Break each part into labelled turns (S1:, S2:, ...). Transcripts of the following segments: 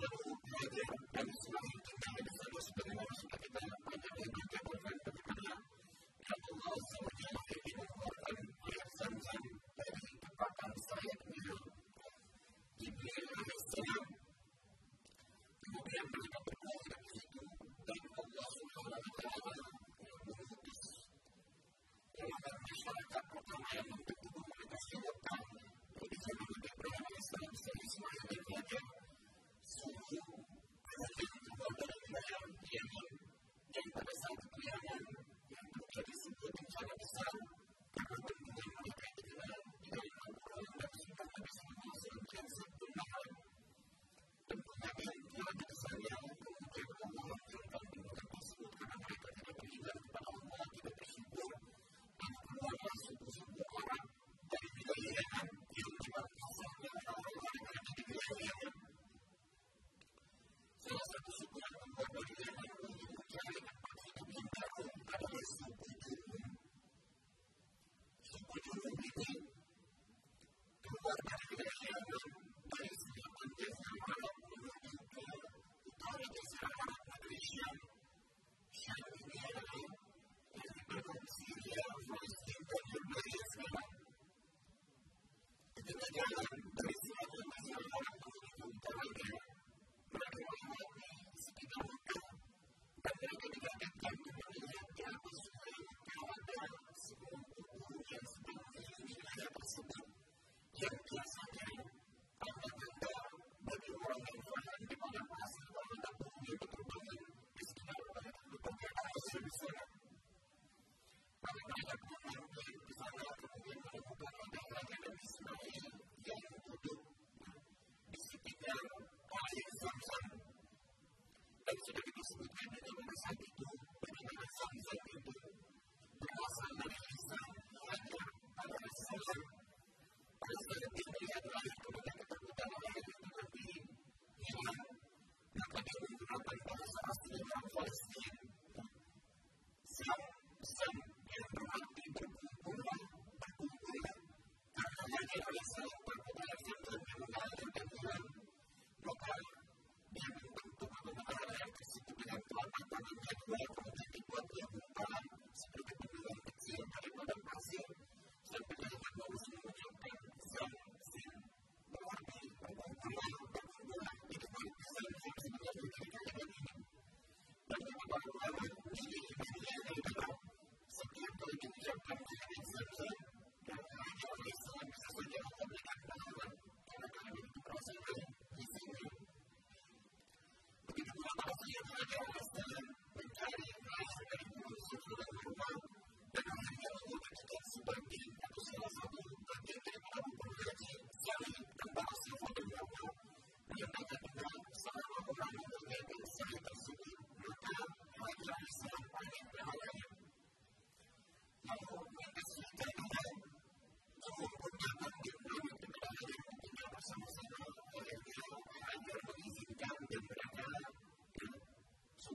S1: Thank you.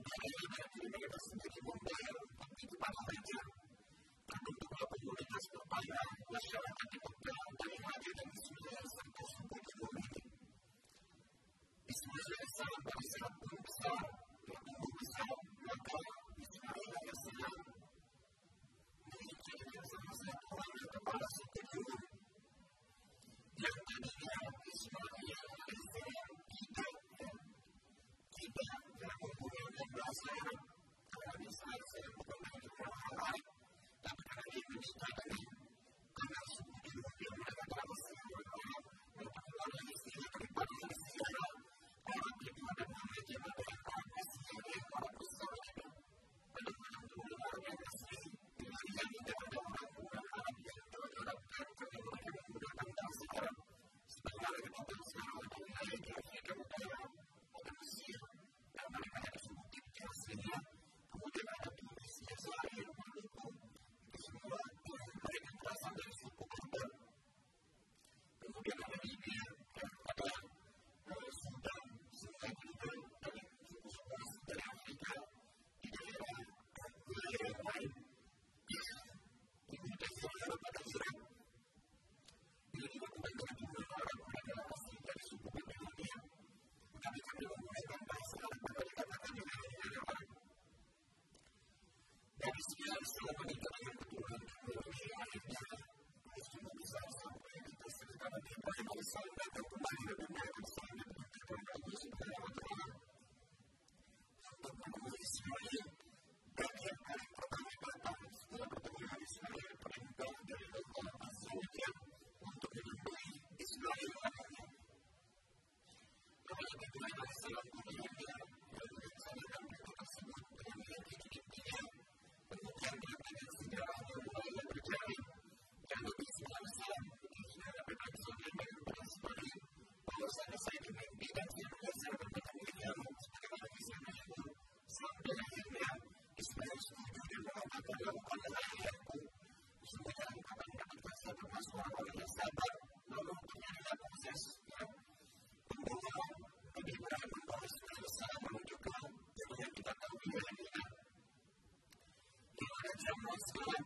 S1: Thank you. Thank you. time.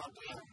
S1: hardware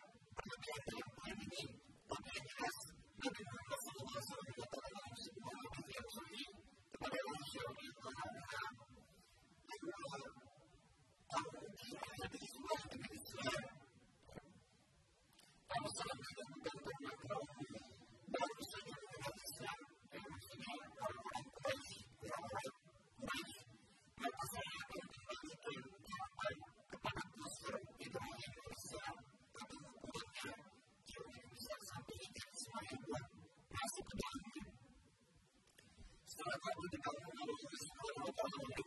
S1: you.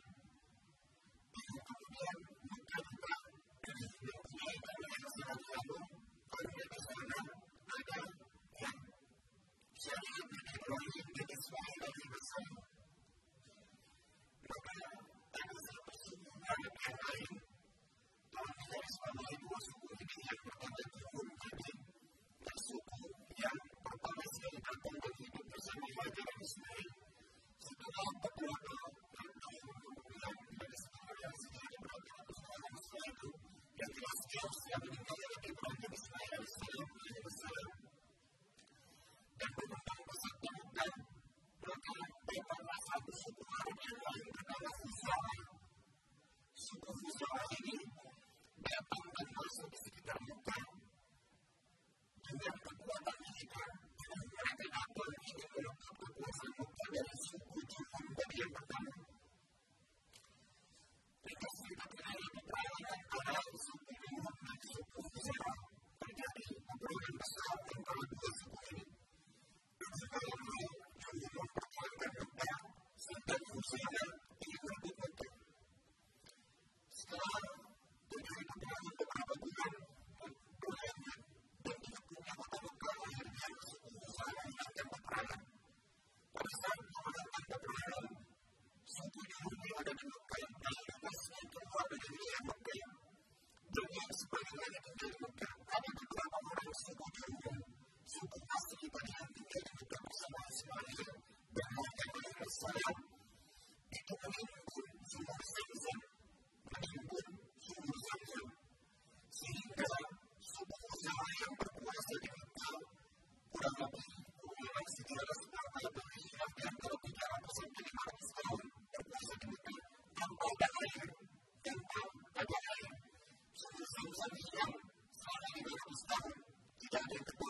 S1: the ones by the think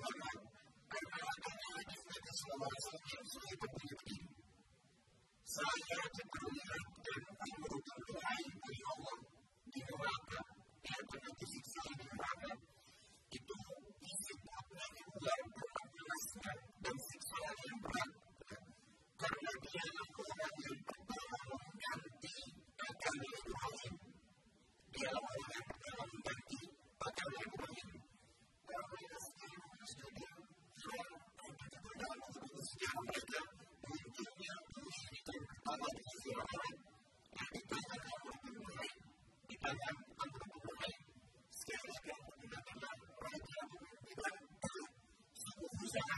S1: I'm not going to do this for myself. Thank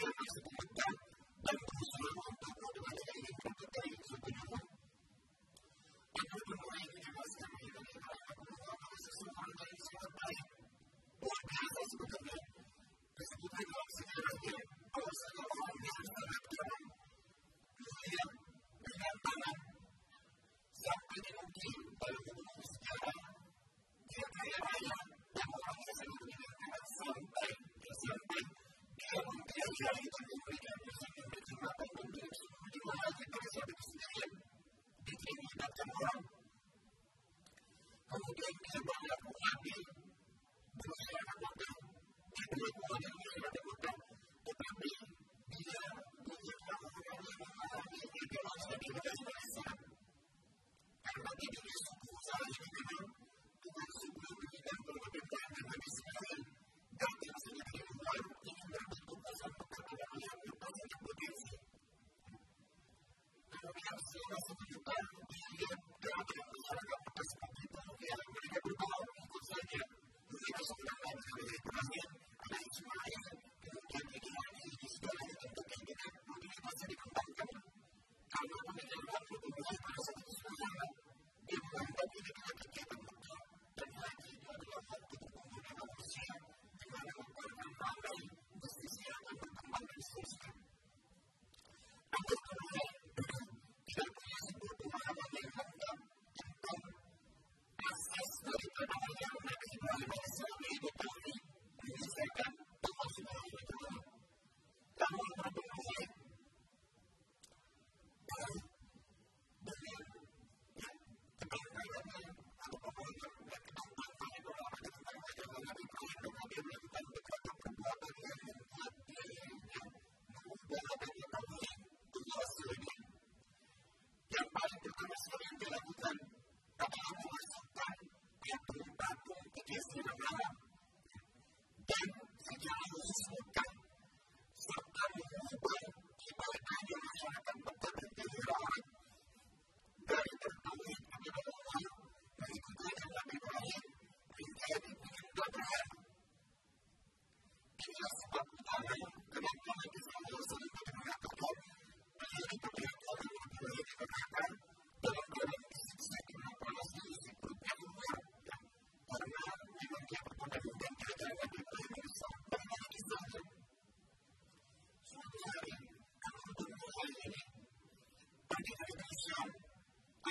S1: you. like him Italian to the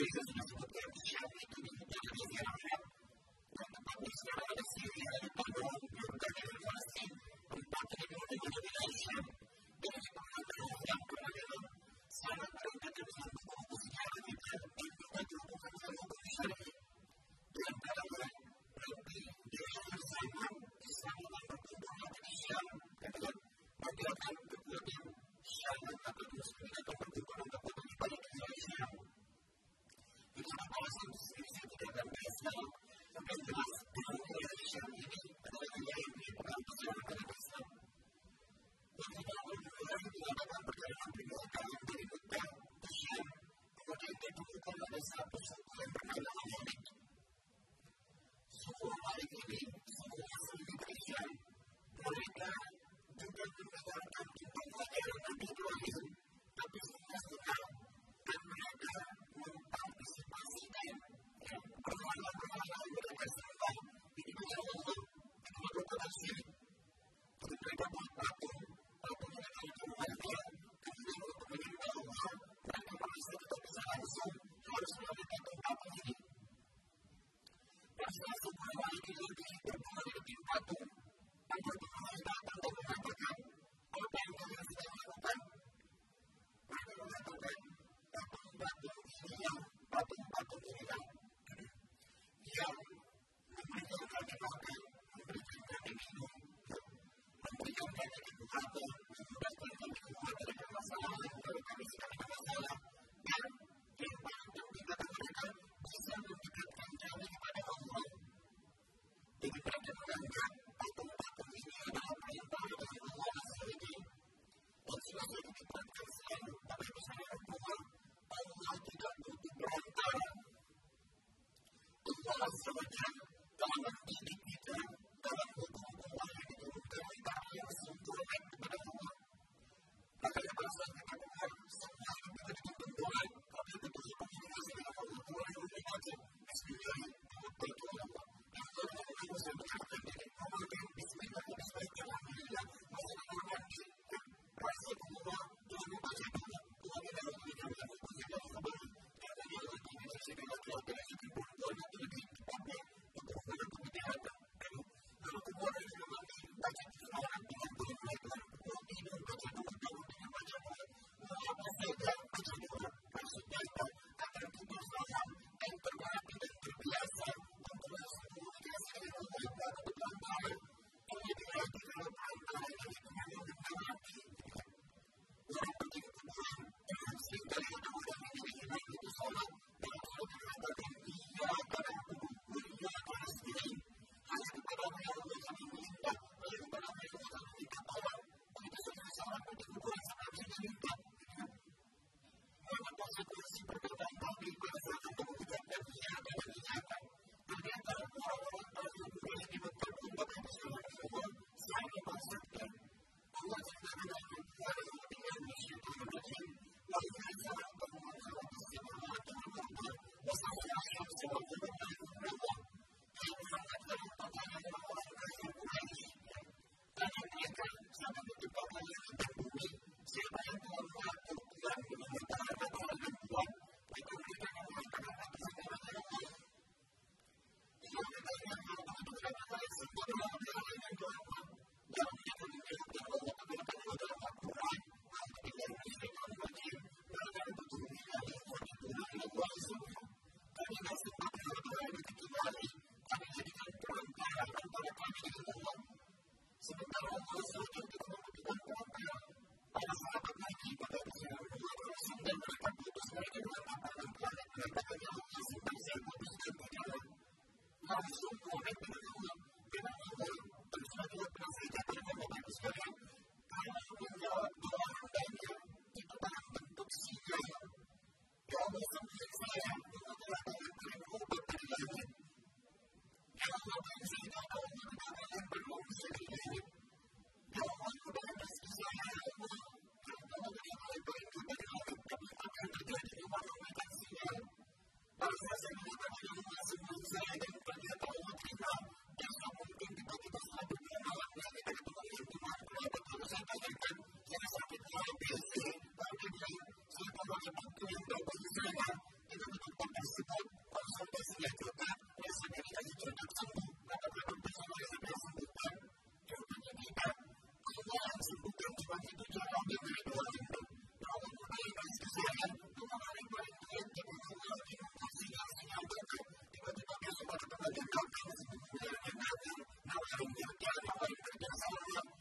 S1: Thank you. Thank you. Thank you. Now I don't get it. Now I don't get it.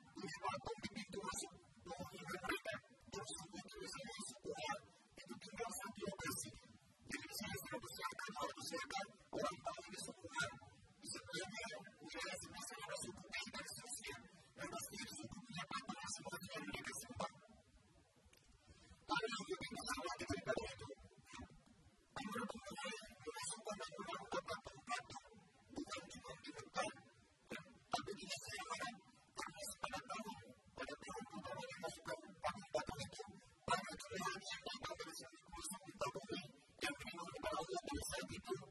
S1: в одном виде тоже, но не в people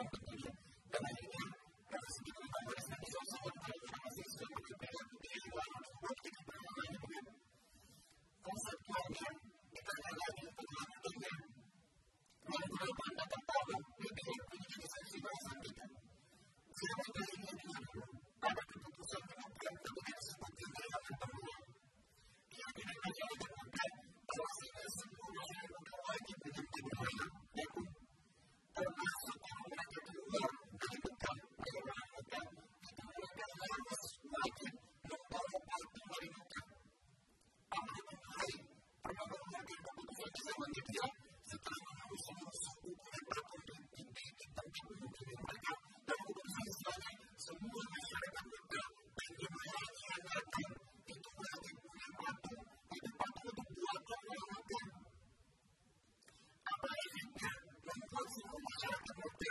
S1: Thank you.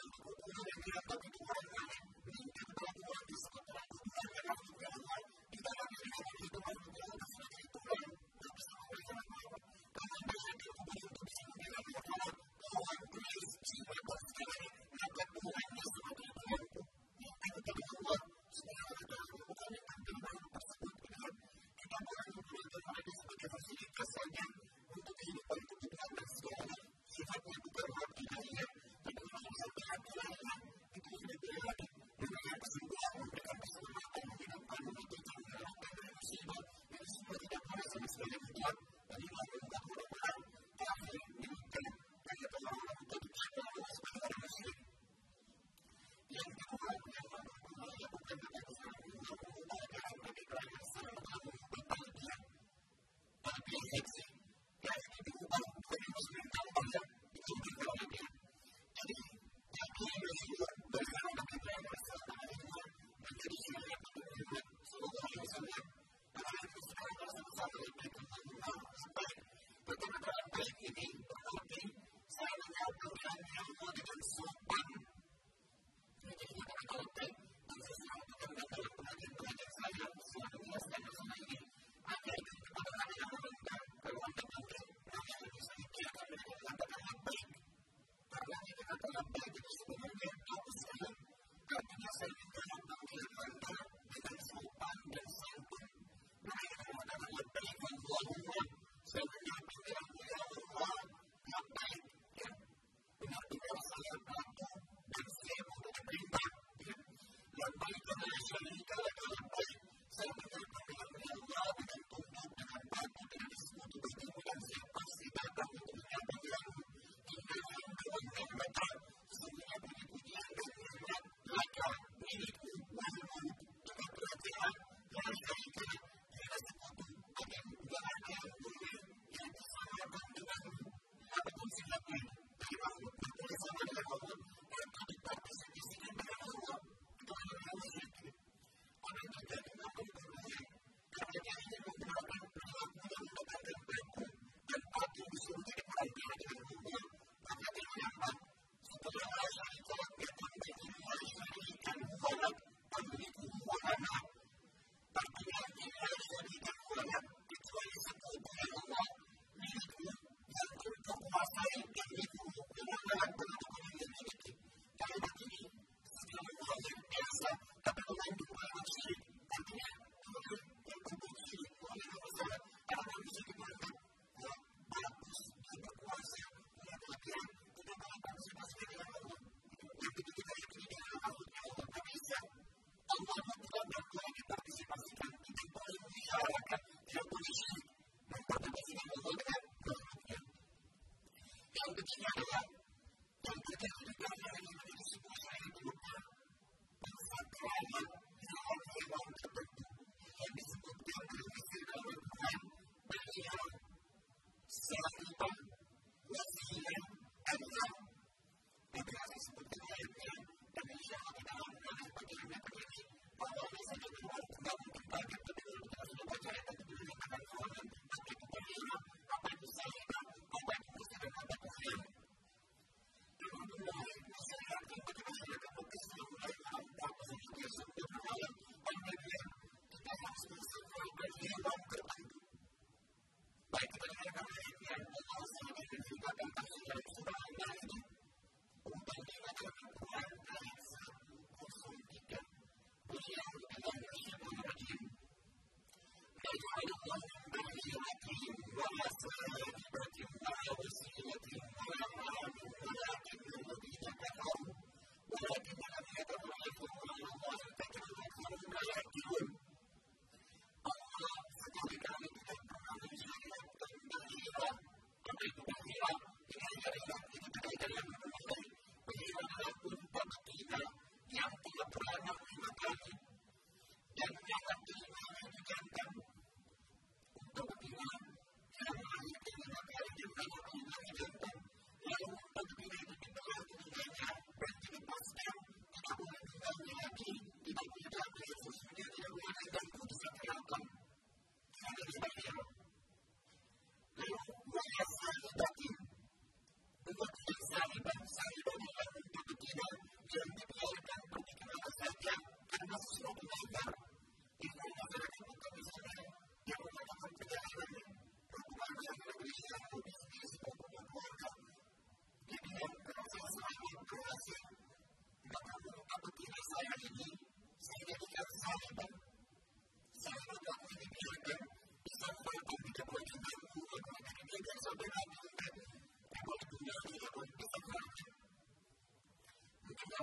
S1: Gracias. Thank you. for the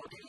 S1: Thank you.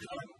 S1: Gracias.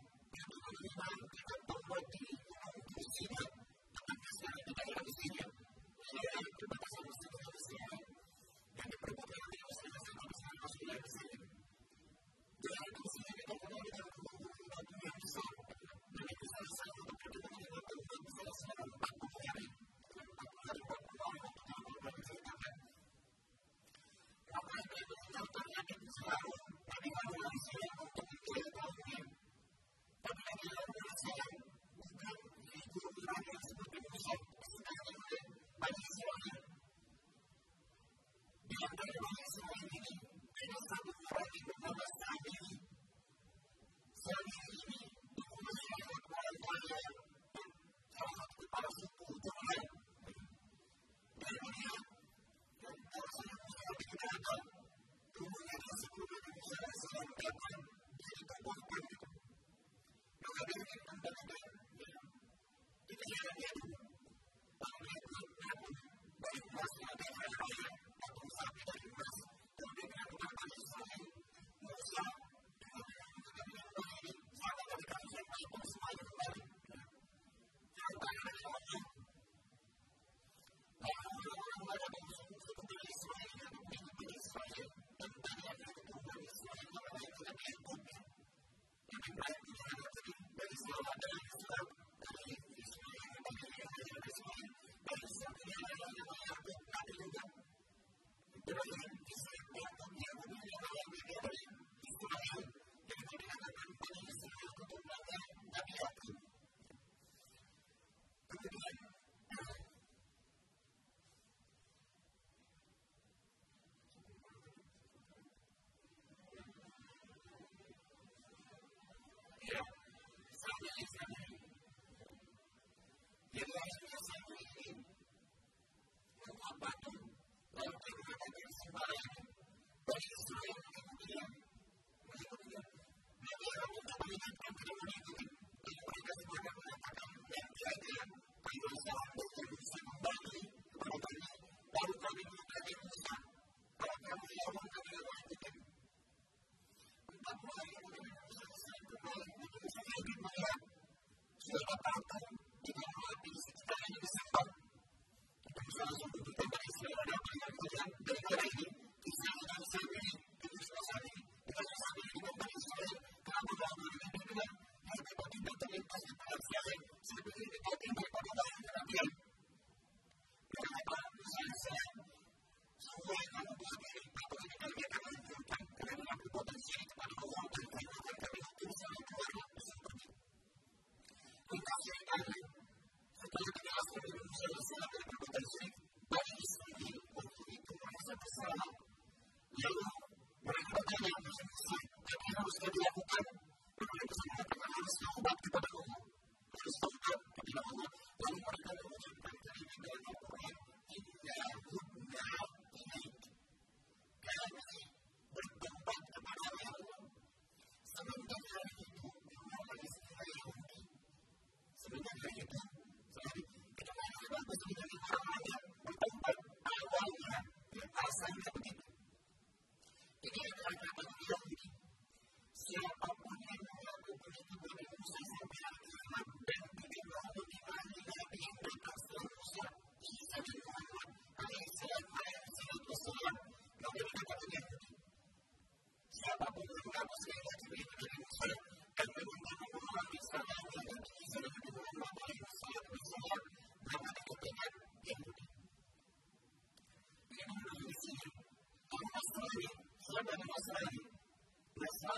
S1: Thank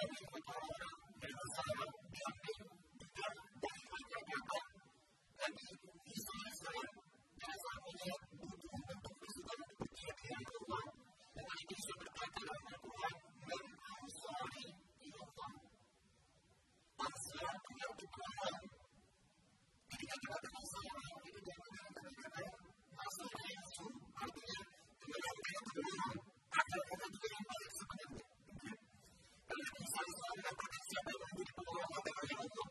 S1: you. Masuk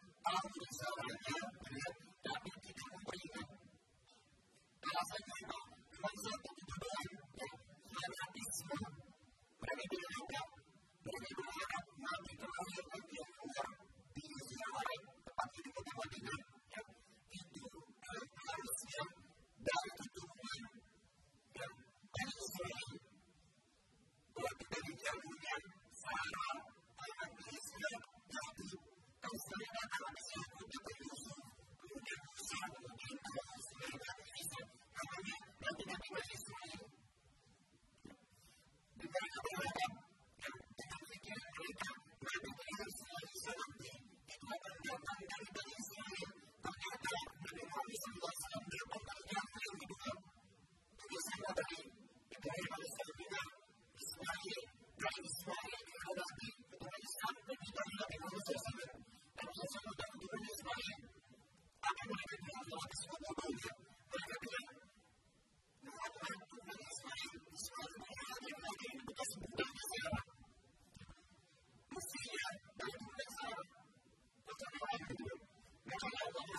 S1: árvores da manhã, né? Também que tem um banho, né? Ela vai tomar uma zeta de banho, né? Lá na piscina, para beber água, para beber água, na piscina, na piscina,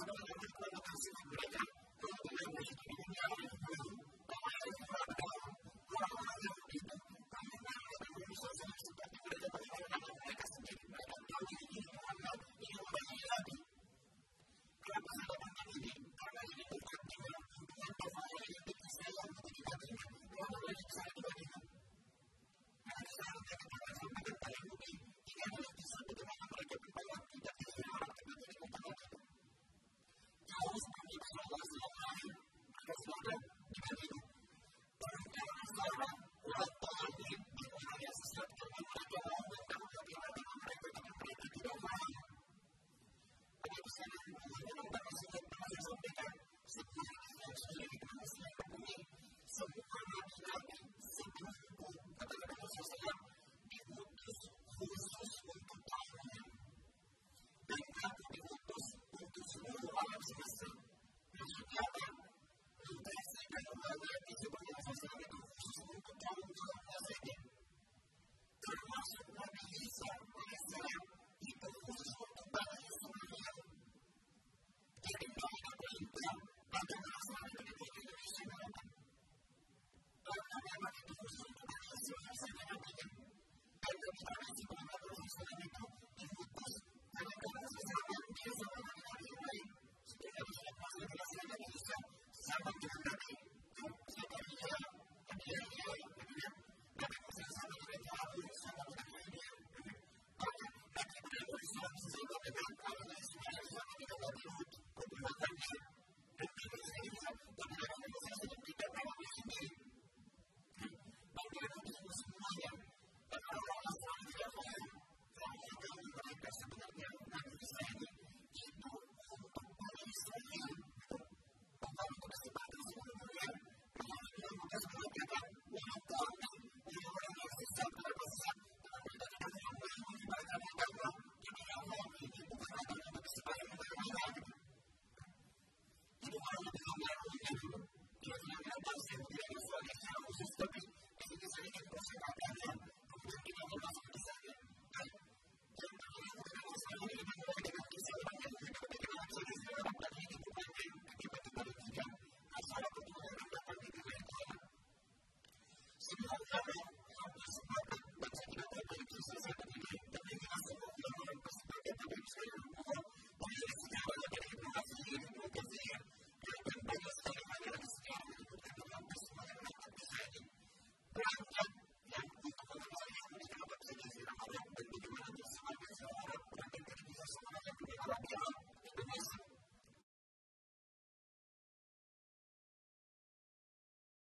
S1: not a good